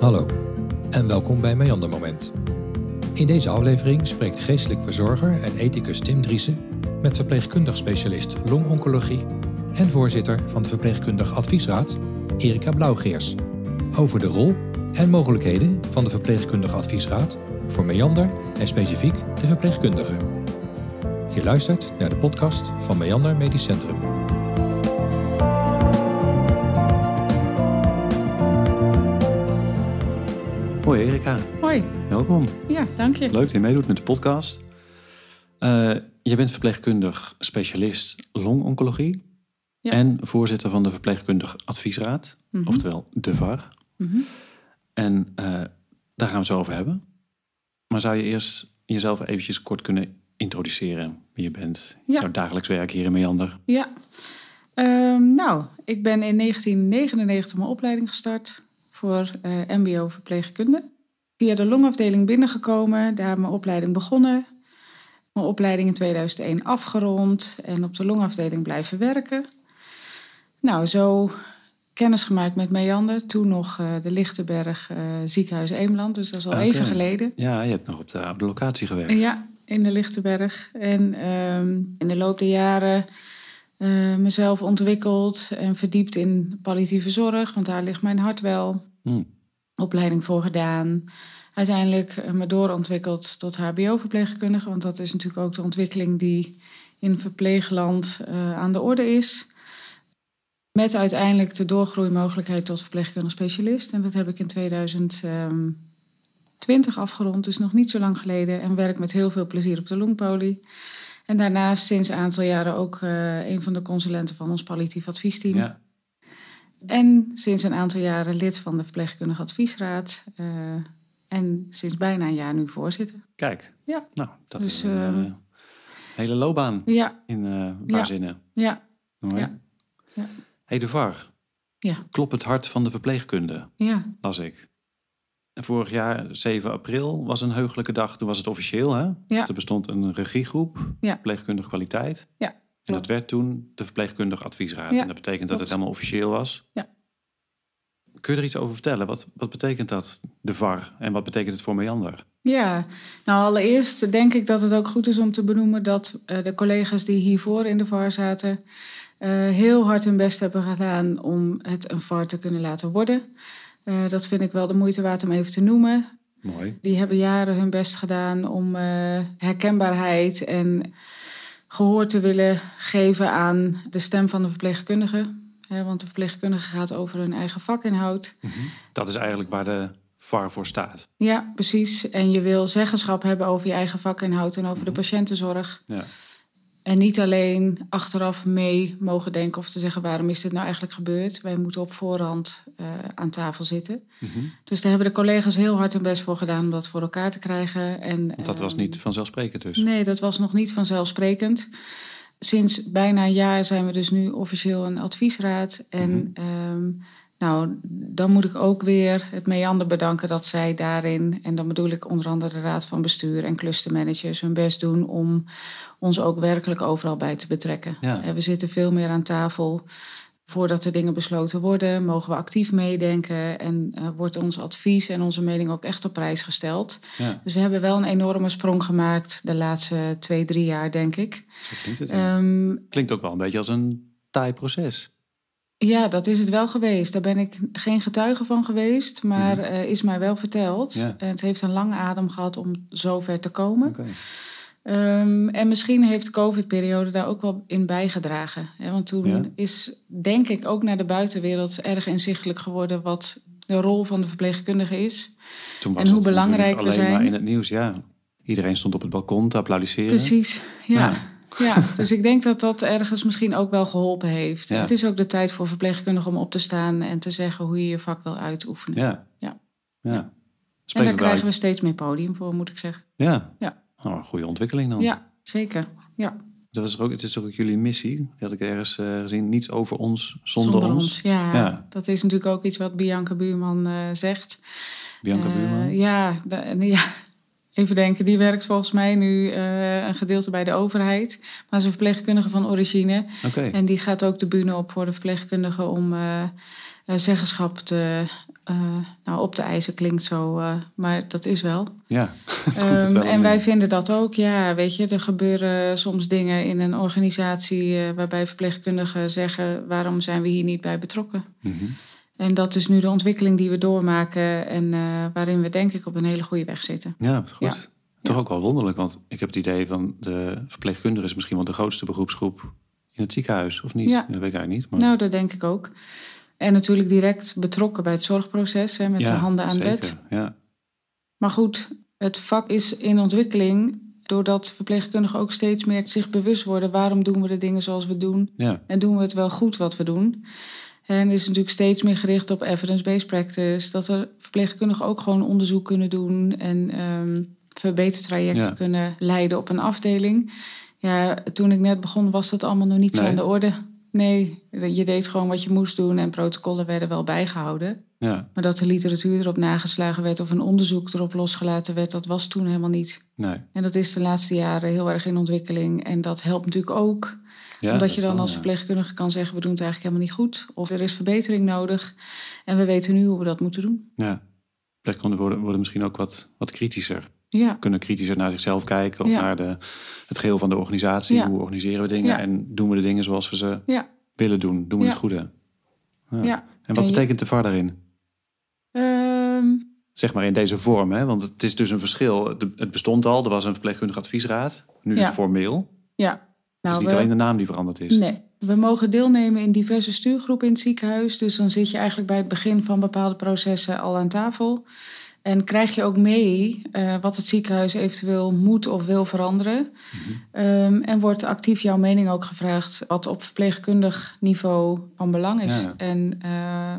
Hallo en welkom bij Meander Moment. In deze aflevering spreekt geestelijk verzorger en ethicus Tim Driessen met verpleegkundig specialist longoncologie en voorzitter van de Verpleegkundig Adviesraad Erika Blauwgeers over de rol en mogelijkheden van de Verpleegkundig Adviesraad voor Meander en specifiek de verpleegkundigen. Je luistert naar de podcast van Meander Medisch Centrum. Hoi, welkom. ja, dank je. Leuk dat je meedoet met de podcast. Eh, je bent verpleegkundig specialist longoncologie Ja. en voorzitter van de Verpleegkundig Adviesraad, Mhm. oftewel de VAR. Mhm. En eh, daar gaan we het zo over hebben. Maar zou je eerst jezelf eventjes kort kunnen introduceren wie je bent? Ja. Jouw dagelijks werk hier in Meander. Ja, Ehm, nou, ik ben in 1999 mijn opleiding gestart voor eh, MBO verpleegkunde. Via de longafdeling binnengekomen, daar mijn opleiding begonnen. Mijn opleiding in 2001 afgerond en op de longafdeling blijven werken. Nou, zo kennis gemaakt met Meander. Toen nog eh, de Lichtenberg eh, ziekenhuis Eemland, dus dat is al even geleden. Ja, je hebt nog op de locatie gewerkt. Ja, in de Lichtenberg. En ehm, in de loop der jaren eh, mezelf ontwikkeld en verdiept in palliatieve zorg, want daar ligt mijn hart wel. Hm. Opleiding voor gedaan. Uiteindelijk eh, me doorontwikkeld tot HBO-verpleegkundige, want dat is natuurlijk ook de ontwikkeling die in verpleegland eh, aan de orde is. Met uiteindelijk de doorgroeimogelijkheid tot verpleegkundig specialist. En dat heb ik in 2020 afgerond, dus nog niet zo lang geleden. En werk met heel veel plezier op de longpolie. En daarnaast sinds een aantal jaren ook eh, een van de consulenten van ons palliatief adviesteam. Ja. En sinds een aantal jaren lid van de Verpleegkundige Adviesraad. eh, en sinds bijna een jaar nu voorzitter. Kijk, Ja. nou, dat Dus, is een ehm, eh, hele loopbaan Ja, in eh een Ja. paar zinnen. ja, Mooi. Ja. Ja. Hey, de VAR. Ja. Klop het hart van de verpleegkunde, ja, las ik. En vorig jaar, 7 april, was een heugelijke dag. Toen was het officieel, hè? Ja. Er bestond een regiegroep, Ja. verpleegkundige kwaliteit. Ja, En dat werd toen de verpleegkundige adviesraad. Ja, En dat betekent dat het helemaal officieel was. Ja. Kun je er iets over vertellen? Wat, wat betekent dat, de VAR? En wat betekent het voor Meander? ja. Nou, allereerst denk ik dat het ook goed is om te benoemen dat eh, de collega's die hiervoor in de VAR zaten. eh, heel hard hun best hebben gedaan om het een VAR te kunnen laten worden. Eh, dat vind ik wel de moeite waard om even te noemen. Mooi. Die hebben jaren hun best gedaan om herkenbaarheid en gehoor te willen geven aan de stem van de verpleegkundige. Hè, want de verpleegkundige gaat over hun eigen vakinhoud. Mhm. Dat is eigenlijk waar de VAR voor staat. Ja, precies. En je wil zeggenschap hebben over je eigen vakinhoud en over de patiëntenzorg. Ja. En niet alleen achteraf mee mogen denken of te zeggen waarom is dit nou eigenlijk gebeurd. Wij moeten op voorhand eh, aan tafel zitten. Mhm. Dus daar hebben de collega's heel hard hun best voor gedaan om dat voor elkaar te krijgen. En, Want dat was ehm, niet vanzelfsprekend dus. Nee, dat was nog niet vanzelfsprekend. Sinds bijna een jaar zijn we dus nu officieel een adviesraad. En Mhm. ehm, nou, dan moet ik ook weer het Meander bedanken dat zij daarin, en dan bedoel ik onder andere de raad van bestuur en clustermanagers, hun best doen om ons ook werkelijk overal bij te betrekken. Ja. En we zitten veel meer aan tafel. Voordat er dingen besloten worden, mogen we actief meedenken en eh, wordt ons advies en onze mening ook echt op prijs gesteld. Ja, Dus we hebben wel een enorme sprong gemaakt de laatste twee, drie jaar, denk ik. zo klinkt het. Ehm, Klinkt ook wel een beetje als een taai proces. Ja, dat is het wel geweest. Daar ben ik geen getuige van geweest, maar Mhm. eh, is mij wel verteld. Ja. En het heeft een lange adem gehad om zover te komen. Ehm, en misschien heeft de COVID-periode daar ook wel in bijgedragen. Hè? Want toen Ja. is, denk ik, ook naar de buitenwereld erg inzichtelijk geworden wat de rol van de verpleegkundige is. Toen was En hoe belangrijk we alleen zijn. maar in het nieuws, ja. Iedereen stond op het balkon te applaudisseren. Precies, ja. Ja. Ja. dus ik denk dat dat ergens misschien ook wel geholpen heeft. Ja. Het is ook de tijd voor verpleegkundigen om op te staan en te zeggen hoe je je vak wil uitoefenen. Ja. Ja. ja. En daar krijgen we steeds meer podium voor, moet ik zeggen. Ja. Ja. Oh, een goede ontwikkeling dan. Ja, zeker. Ja, Dat is ook, het is ook jullie missie. Die had ik ergens eh, gezien. Niets over ons zonder, ons. Ja, Ja. dat is natuurlijk ook iets wat Bianca Buurman eh, zegt. Bianca Eh, Buurman. Ja, ja, Even denken, die werkt volgens mij nu eh, een gedeelte bij de overheid. Maar ze is een verpleegkundige van origine. En die gaat ook de bühne op voor de verpleegkundige om eh, eh, zeggenschap te, nou, op te eisen. Klinkt zo, maar dat is wel. Ja, komt het Ehm, wel en wij in. vinden dat ook. Ja, weet je, er gebeuren soms dingen in een organisatie waarbij verpleegkundigen zeggen: waarom zijn we hier niet bij betrokken? Mhm. En dat is nu de ontwikkeling die we doormaken en eh, waarin we denk ik op een hele goede weg zitten. Ja, goed. Ja. Toch Ja. ook wel wonderlijk, want ik heb het idee van de verpleegkundige is misschien wel de grootste beroepsgroep in het ziekenhuis, of niet? Ja. Dat weet ik eigenlijk niet. Maar... Nou, dat denk ik ook. En natuurlijk direct betrokken bij het zorgproces hè, met de handen aan zeker. bed. Ja, Maar goed, het vak is in ontwikkeling doordat verpleegkundigen ook steeds meer zich bewust worden waarom doen we de dingen zoals we doen ja, en doen we het wel goed wat we doen. En is natuurlijk steeds meer gericht op evidence-based practice, dat er verpleegkundigen ook gewoon onderzoek kunnen doen en ehm verbetertrajecten Ja. kunnen leiden op een afdeling. Ja, toen ik net begon was dat allemaal nog niet zo aan de orde. Nee, je deed gewoon wat je moest doen en protocollen werden wel bijgehouden. Ja, Maar dat de literatuur erop nageslagen werd of een onderzoek erop losgelaten werd, dat was toen helemaal niet. nee. En dat is de laatste jaren heel erg in ontwikkeling. En dat helpt natuurlijk ook. Ja, omdat dat je dan wel, als verpleegkundige kan zeggen, we doen het eigenlijk helemaal niet goed. Of er is verbetering nodig. En we weten nu hoe we dat moeten doen. Ja. Verpleegkundigen worden, worden misschien ook wat, wat kritischer. Ja, Kunnen kritischer naar zichzelf kijken of Ja. naar de, het geheel van de organisatie. Ja. Hoe organiseren we dingen en doen we de dingen zoals we ze willen doen? Doen we het goede? Ja. ja. En wat En je- betekent de VAR daarin? Zeg maar in deze vorm, hè? want het is dus een verschil. De- Het bestond al, er was een verpleegkundige adviesraad. Nu is Ja. het formeel. ja. het Nou, is niet we- alleen de naam die veranderd is. Nee, we mogen deelnemen in diverse stuurgroepen in het ziekenhuis. Dus dan zit je eigenlijk bij het begin van bepaalde processen al aan tafel. En krijg je ook mee eh, wat het ziekenhuis eventueel moet of wil veranderen. Mhm. Ehm, en wordt actief jouw mening ook gevraagd wat op verpleegkundig niveau van belang is. Ja. En eh,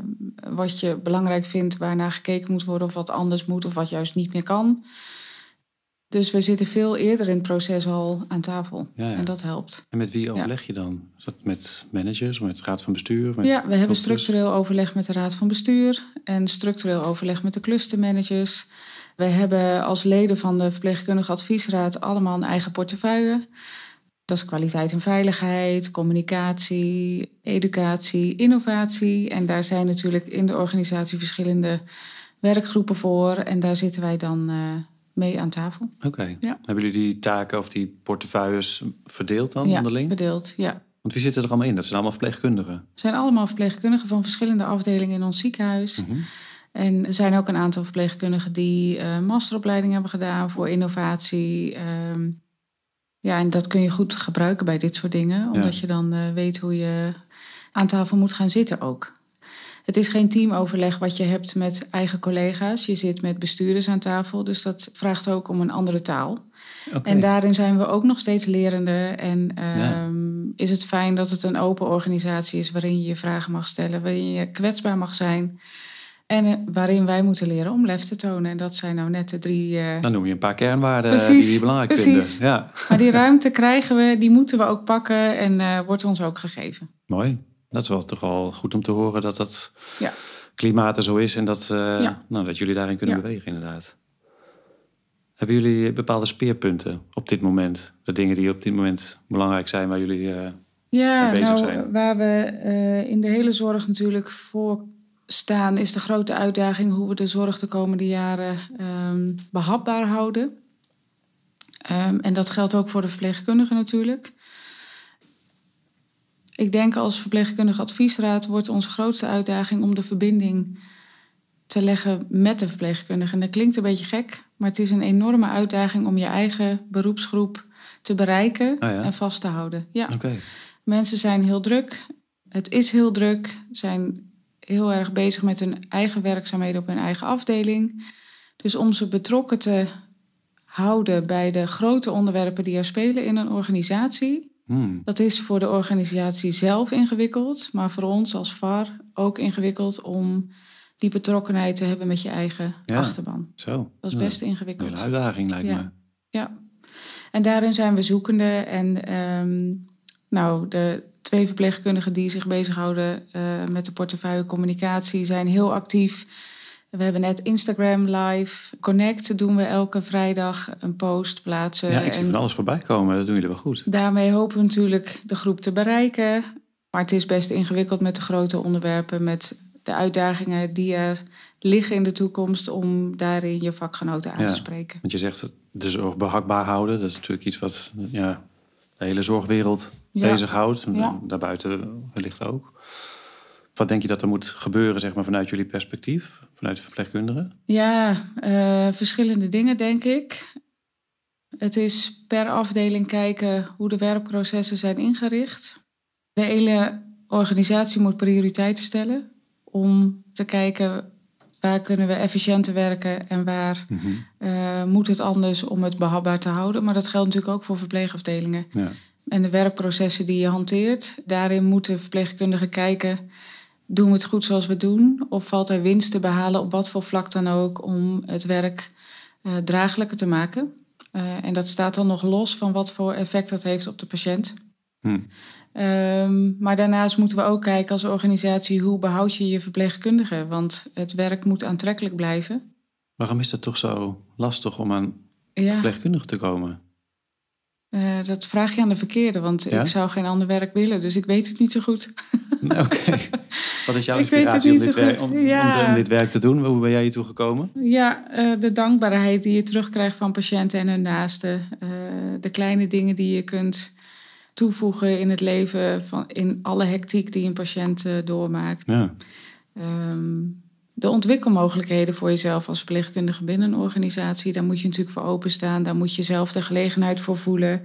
wat je belangrijk vindt, waarnaar gekeken moet worden of wat anders moet of wat juist niet meer kan. Dus we zitten veel eerder in het proces al aan tafel. Ja, ja. En dat helpt. En met wie overleg je dan? Is dat met managers, met raad van bestuur? Met Ja, we hebben structureel overleg met de Raad van Bestuur en structureel overleg met de clustermanagers. We hebben als leden van de Verpleegkundige Adviesraad allemaal een eigen portefeuille. Dat is kwaliteit en veiligheid, communicatie, educatie, innovatie. En daar zijn natuurlijk in de organisatie verschillende werkgroepen voor. En daar zitten wij dan eh, mee aan tafel. Oké. Ja. Hebben jullie die taken of die portefeuilles verdeeld dan ja, onderling? bedeeld. Ja. Want wie zitten er allemaal in? Dat zijn allemaal verpleegkundigen. Het zijn allemaal verpleegkundigen van verschillende afdelingen in ons ziekenhuis. Mhm. En er zijn ook een aantal verpleegkundigen die eh masteropleiding hebben gedaan voor innovatie. Ehm, ja, en dat kun je goed gebruiken bij dit soort dingen, omdat je dan eh, weet hoe je aan tafel moet gaan zitten ook. Het is geen teamoverleg wat je hebt met eigen collega's. Je zit met bestuurders aan tafel, dus dat vraagt ook om een andere taal. En daarin zijn we ook nog steeds lerende. En ehm, is het fijn dat het een open organisatie is waarin je je vragen mag stellen, waarin je kwetsbaar mag zijn. En eh, waarin wij moeten leren om lef te tonen. En dat zijn nou net de drie. eh, Dan noem je een paar kernwaarden Precies, die jullie belangrijk vinden. Ja, Maar die ruimte krijgen we, die moeten we ook pakken en eh, wordt ons ook gegeven. mooi. Dat is wel toch wel goed om te horen dat dat Ja. klimaat er zo is en dat, eh, Ja. nou, dat jullie daarin kunnen Ja. bewegen inderdaad. Hebben jullie bepaalde speerpunten op dit moment? De dingen die op dit moment belangrijk zijn waar jullie... eh, mee bezig nou, zijn. waar we eh, in de hele zorg natuurlijk voor staan, is de grote uitdaging hoe we de zorg de komende jaren ehm, behapbaar houden. Ehm, en dat geldt ook voor de verpleegkundigen natuurlijk. Ik denk als verpleegkundige adviesraad wordt onze grootste uitdaging om de verbinding te leggen met de verpleegkundige. En dat klinkt een beetje gek, maar het is een enorme uitdaging om je eigen beroepsgroep te bereiken Ah ja. en vast te houden. Ja. Oké, Mensen zijn heel druk. Het is heel druk. Zijn heel erg bezig met hun eigen werkzaamheden op hun eigen afdeling. Dus om ze betrokken te houden bij de grote onderwerpen die er spelen in een organisatie. Hmm, Dat is voor de organisatie zelf ingewikkeld, maar voor ons als VAR ook ingewikkeld om die betrokkenheid te hebben met je eigen Ja. achterban. zo. Dat is Ja, best Een ingewikkeld. hele uitdaging lijkt Ja. me. Ja, en daarin zijn we zoekende. En ehm, nou, de twee verpleegkundigen die zich bezighouden eh met de portefeuille communicatie zijn heel actief. We hebben net Instagram Live. Connect doen we elke vrijdag een post plaatsen. Ja, ik zie En van alles voorbij komen. Dat doen jullie wel goed. Daarmee hopen we natuurlijk de groep te bereiken. Maar het is best ingewikkeld met de grote onderwerpen, met de uitdagingen die er liggen in de toekomst om daarin je vakgenoten aan Ja. te spreken. Want je zegt de zorg behapbaar houden. Dat is natuurlijk iets wat ja, de hele zorgwereld Ja. bezighoudt. Ja. Daarbuiten wellicht ook. Wat denk je dat er moet gebeuren zeg maar, vanuit jullie perspectief? Vanuit de verpleegkundigen? Ja, eh, verschillende dingen denk ik. Het is per afdeling kijken hoe de werkprocessen zijn ingericht. De hele organisatie moet prioriteiten stellen om te kijken waar kunnen we efficiënter werken en waar eh, moet het anders om het behapbaar te houden. Maar dat geldt natuurlijk ook voor verpleegafdelingen. Ja. En de werkprocessen die je hanteert, daarin moeten verpleegkundigen kijken... doen we het goed zoals we doen? Of valt er winst te behalen op wat voor vlak dan ook... om het werk eh, draaglijker te maken? Eh, en dat staat dan nog los van wat voor effect dat heeft op de patiënt. Hm. Ehm, maar daarnaast moeten we ook kijken als organisatie... hoe behoud je je verpleegkundigen? Want het werk moet aantrekkelijk blijven. Waarom is dat toch zo lastig om aan Ja. verpleegkundigen te komen? Eh, dat vraag je aan de verkeerde, want Ja? ik zou geen ander werk willen, dus ik weet het niet zo goed. Oké. Wat is jouw inspiratie om dit, werk, om, om- Ja. om dit werk te doen? Hoe ben jij hier toe gekomen? Ja, eh, de dankbaarheid die je terugkrijgt van patiënten en hun naasten. Eh, de kleine dingen die je kunt toevoegen in het leven, van, in alle hectiek die een patiënt eh, doormaakt. Ja. Ehm, de ontwikkelmogelijkheden voor jezelf als verpleegkundige binnen een organisatie, daar moet je natuurlijk voor openstaan. Daar moet je zelf de gelegenheid voor voelen,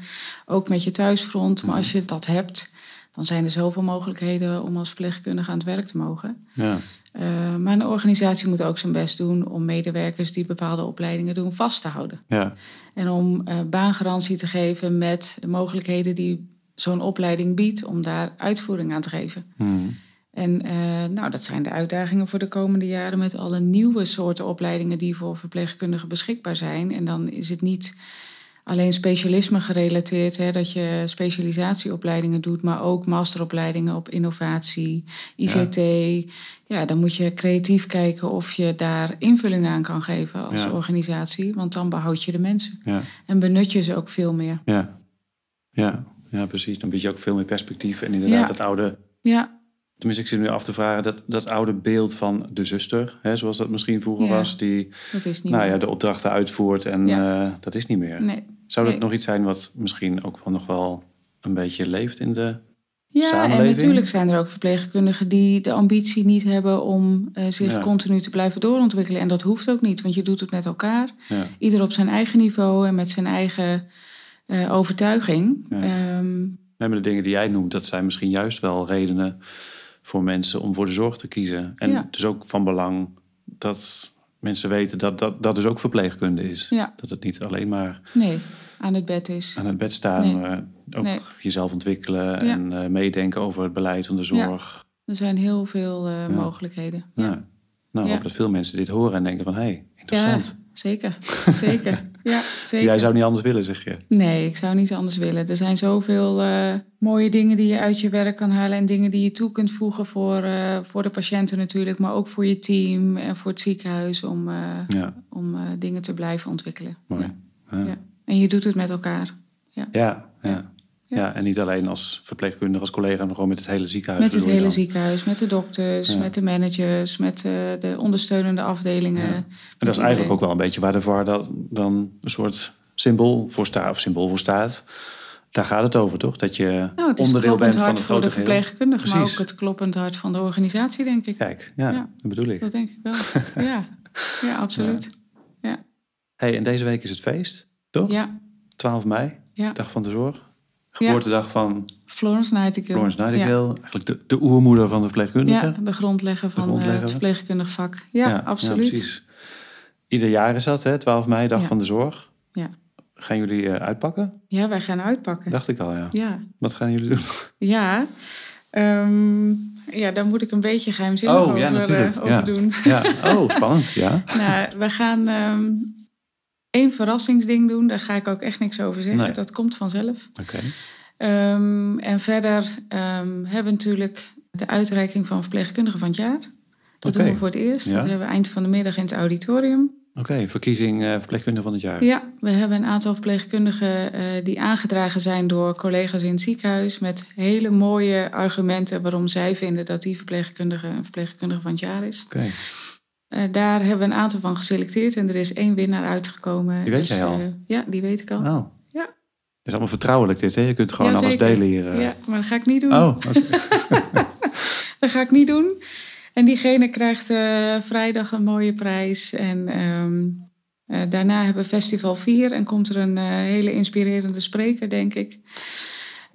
ook met je thuisfront. Maar als je dat hebt, dan zijn er zoveel mogelijkheden om als verpleegkundige aan het werk te mogen. Ja. Uh, maar een organisatie moet ook zijn best doen om medewerkers die bepaalde opleidingen doen vast te houden. Ja. En om uh, baangarantie te geven met de mogelijkheden die zo'n opleiding biedt om daar uitvoering aan te geven. Hmm. En uh, nou, dat zijn de uitdagingen voor de komende jaren met alle nieuwe soorten opleidingen die voor verpleegkundigen beschikbaar zijn. En dan is het niet alleen specialisme gerelateerd, hè, dat je specialisatieopleidingen doet, maar ook masteropleidingen op innovatie, ICT. Ja. ja, dan moet je creatief kijken of je daar invulling aan kan geven als Ja. organisatie, want dan behoud je de mensen Ja. en benut je ze ook veel meer. Ja. Ja. ja, precies. Dan bied je ook veel meer perspectief. En inderdaad, Ja. het oude Ja, Tenminste, ik zit nu af te vragen, dat, dat oude beeld van de zuster, hè, zoals dat misschien vroeger Ja. was, die nou meer. ja, de opdrachten uitvoert en Ja. eh, dat is niet meer. Nee. Zou dat nee. nog iets zijn wat misschien ook wel nog wel een beetje leeft in de... Ja, en samenleving? natuurlijk zijn er ook verpleegkundigen die de ambitie niet hebben om eh, zich Ja. continu te blijven doorontwikkelen. En dat hoeft ook niet, want je doet het met elkaar. Ieder op zijn eigen niveau en met zijn eigen eh, overtuiging. Maar de dingen die jij noemt, dat zijn misschien juist wel redenen voor mensen om voor de zorg te kiezen. En Ja. dus ook van belang dat mensen weten dat dat, dat dus ook verpleegkunde is. Ja. Dat het niet alleen maar nee, aan het bed is. aan het bed staan, Nee. maar ook Nee. jezelf ontwikkelen en eh, meedenken over het beleid van de zorg. Er zijn heel veel eh, mogelijkheden. Ja. Ja, Nou, ik hoop dat veel mensen dit horen en denken van, hé, hey, interessant. zeker. zeker. Ja, zeker. Jij zou niet anders willen, zeg je. Nee, ik zou niet anders willen. Er zijn zoveel eh, mooie dingen die je uit je werk kan halen en dingen die je toe kunt voegen voor, eh, voor de patiënten natuurlijk, maar ook voor je team en voor het ziekenhuis om, eh, Ja, om dingen te blijven ontwikkelen. mooi. Ja. En je doet het met elkaar. Ja, ja. Ja. ja. en niet alleen als verpleegkundige, als collega, maar gewoon met het hele ziekenhuis. Met het hele dan? ziekenhuis, met de dokters, Ja. met de managers, met eh, de ondersteunende afdelingen. Ja. En dat is eigenlijk ook wel een beetje waar de VAR dat dan een soort symbool voor staat, of symbool voor staat. Daar gaat het over, toch? Dat je Nou, onderdeel bent van het de grote geheel. verpleegkundige, maar ook het kloppend hart van de organisatie, denk ik. Kijk, ja, Ja. dat bedoel ik. Dat denk ik wel. ja. ja, absoluut. Hey, en deze week is het feest, toch? Ja, 12 mei, ja. dag van de zorg. Geboortedag van Florence Nightingale. Florence Nightingale. Eigenlijk de, de oermoeder van de verpleegkundige. Ja, de grondlegger van grondlegger. eh, het verpleegkundig vak. Ja, absoluut. precies. Ieder jaar is dat, hè? 12 mei, dag Ja. van de zorg. Ja. Gaan jullie eh, uitpakken? Ja, wij gaan uitpakken. Dacht ik al, ja. Ja, Wat gaan jullie doen? ja. Ehm, ja, daar moet ik een beetje geheimzinnig Oh, over, ja, eh, natuurlijk. over Ja. doen. Ja, oh, spannend, ja. nou, we gaan ehm één verrassingsding doen. Daar ga ik ook echt niks over zeggen. Nee. Dat komt vanzelf. Oké. Ehm, en verder ehm, hebben we natuurlijk de uitreiking van verpleegkundige van het jaar. Dat doen we voor het eerst. Ja. Dat hebben we eind van de middag in het auditorium. Oké, verkiezing eh, verpleegkundige van het jaar. Ja, we hebben een aantal verpleegkundigen eh, die aangedragen zijn door collega's in het ziekenhuis. Met hele mooie argumenten waarom zij vinden dat die verpleegkundige een verpleegkundige van het jaar is. Oké, Eh, daar hebben we een aantal van geselecteerd en er is één winnaar uitgekomen. Die weet jij al? eh, ja, die weet ik al. nou. Ja. Het is allemaal vertrouwelijk dit, hè? Je kunt gewoon Ja, alles zeker. delen hier. eh. Ja, maar dat ga ik niet doen. Oh, oké. Dat ga ik niet doen. En diegene krijgt vrijdag een mooie prijs. En ehm, eh, daarna hebben we Festival 4 en komt er een hele inspirerende spreker, denk ik.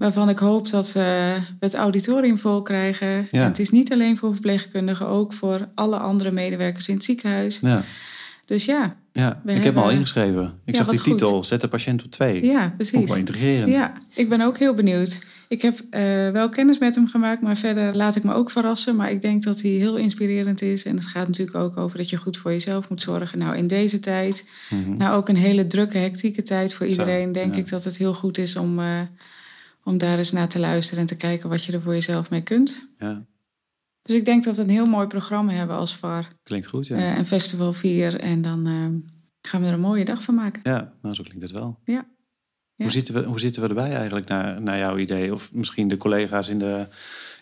Waarvan ik hoop dat we het auditorium vol krijgen. Ja. Het is niet alleen voor verpleegkundigen, ook voor alle andere medewerkers in het ziekenhuis. ja. Dus ja, ja. Ik heb me al ingeschreven. Ik Ja, zag die goed. titel, Zet de patiënt op twee. ja precies. wel intrigerend. Ja, ik ben ook heel benieuwd. Ik heb eh, wel kennis met hem gemaakt, maar verder laat ik me ook verrassen. Maar ik denk dat hij heel inspirerend is. En het gaat natuurlijk ook over dat je goed voor jezelf moet zorgen. Nou, in deze tijd, Mhm. nou ook een hele drukke, hectieke tijd voor Zo, iedereen, denk ik dat het heel goed is om, eh, om daar eens naar te luisteren en te kijken wat je er voor jezelf mee kunt. ja, Dus ik denk dat we een heel mooi programma hebben als VAR. klinkt goed, ja. eh, en Festival 4. En dan eh, gaan we er een mooie dag van maken. Ja, nou zo klinkt het wel. Ja. Ja. Hoe, zitten we, hoe zitten we erbij eigenlijk naar, naar jouw idee? Of misschien de collega's in de...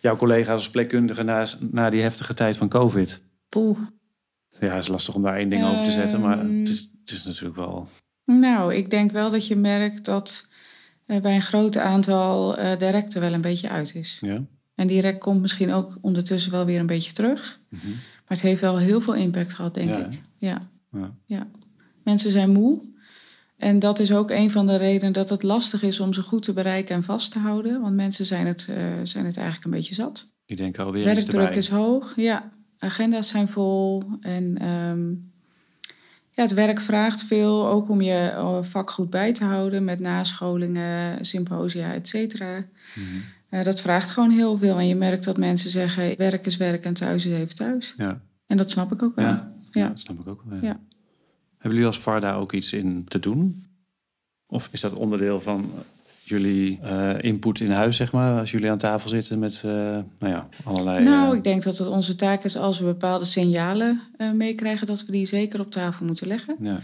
Jouw collega's als plekkundige na, na die heftige tijd van COVID. Poeh. Ja, het is lastig om daar één ding over te zetten. Maar Ehm. het is, het is natuurlijk wel... Nou, ik denk wel dat je merkt dat bij een groot aantal eh, de rek er wel een beetje uit is. Ja. En die rek komt misschien ook ondertussen wel weer een beetje terug. Mhm. Maar het heeft wel heel veel impact gehad, denk Ja, ik. Ja. Ja. ja. Mensen zijn moe. En dat is ook een van de redenen dat het lastig is om ze goed te bereiken en vast te houden. Want mensen zijn het, eh, zijn het eigenlijk een beetje zat. Die denken alweer Werkdruk is hoog, ja. Agenda's zijn vol. En ehm, ja, het werk vraagt veel, ook om je eh, vak goed bij te houden met nascholingen, symposia, et cetera. Mhm. Eh, dat vraagt gewoon heel veel. En je merkt dat mensen zeggen, werk is werk en thuis is even thuis. Ja. En dat snap ik ook wel. Ja. Ja. ja, dat snap ik ook wel. Ja. Ja. Hebben jullie als VAR daar ook iets in te doen? Of is dat onderdeel van jullie eh, input in huis, zeg maar? Als jullie aan tafel zitten met eh, nou ja, allerlei... Nou, eh, ik denk dat het onze taak is als we bepaalde signalen meekrijgen, dat we die zeker op tafel moeten leggen. ja.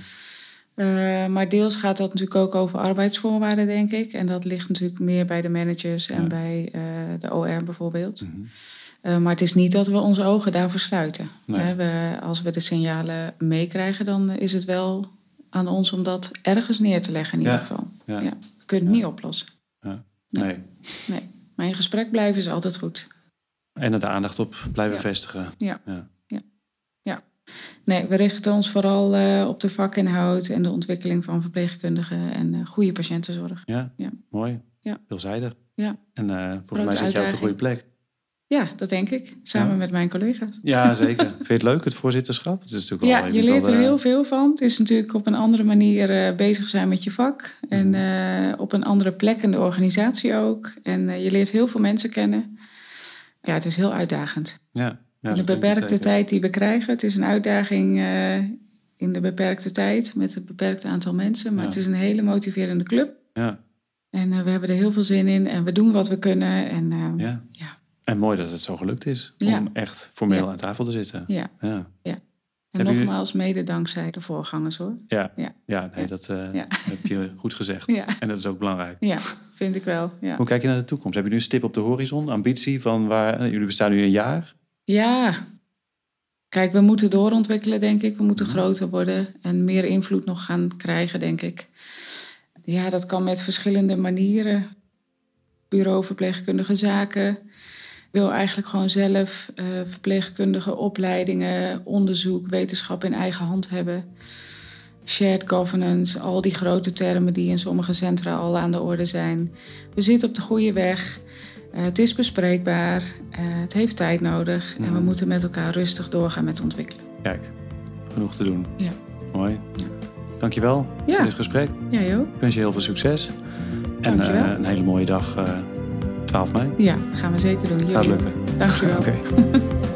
Maar deels gaat dat natuurlijk ook over arbeidsvoorwaarden, denk ik. En dat ligt natuurlijk meer bij de managers en Ja. bij de OR bijvoorbeeld. Mhm. Maar het is niet dat we onze ogen daarvoor sluiten. Nee. Hè, we, als we de signalen meekrijgen, dan is het wel aan ons om dat ergens neer te leggen in ieder Ja. geval. Ja. Ja. Kunnen het Ja. niet oplossen. Nee. Nee. Nee. Maar in gesprek blijven is altijd goed. En er de aandacht op blijven Ja. vestigen. Nee, we richten ons vooral eh, op de vakinhoud en de ontwikkeling van verpleegkundigen en eh, goede patiëntenzorg. Ja, Ja. mooi. Ja. Veelzijdig. Ja. En eh, volgens mij zit je op de goede plek. Ja, dat denk ik. Samen Ja. met mijn collega's. Ja, zeker. Vind je het leuk, het voorzitterschap? Het is natuurlijk wel, Ja, je leert er eh, heel veel van. Het is natuurlijk op een andere manier eh, bezig zijn met je vak. En Mhm. eh, op een andere plek in de organisatie ook. En je leert heel veel mensen kennen. Ja, het is heel uitdagend. Ja, ja in de beperkte tijd die we krijgen. Het is een uitdaging in de beperkte tijd met het beperkte aantal mensen. Maar Ja. het is een hele motiverende club. Ja, En we hebben er heel veel zin in. En we doen wat we kunnen. En ja. En mooi dat het zo gelukt is. Ja. Om echt formeel Ja. aan tafel te zitten. ja. Ja, En nogmaals, mede dankzij de voorgangers hoor. ja. Ja. ja nee, dat eh, Ja. heb je goed gezegd. Ja, En dat is ook belangrijk. ja vind ik wel. Ja. Hoe kijk je naar de toekomst? Heb je nu een stip op de horizon? Ambitie van waar... eh, jullie bestaan nu een jaar. Ja. Kijk, we moeten doorontwikkelen, denk ik. We moeten Mhm. groter worden en meer invloed nog gaan krijgen, denk ik. Ja, dat kan met verschillende manieren. Bureau verpleegkundige zaken. Ik wil eigenlijk gewoon zelf eh, verpleegkundige opleidingen, onderzoek, wetenschap in eigen hand hebben. Shared governance, al die grote termen die in sommige centra al aan de orde zijn. We zitten op de goede weg. Eh, het is bespreekbaar. Eh, het heeft tijd nodig. En we Mhm. moeten met elkaar rustig doorgaan met ontwikkelen. Kijk, genoeg te doen. Ja. Mooi. Ja. Dankjewel Ja. voor dit gesprek. Ja, joh. Ik wens je heel veel succes. En een hele mooie dag, 12 mei. Ja, gaan we zeker doen. Gaat Jullie lukken. Dankjewel. Oké.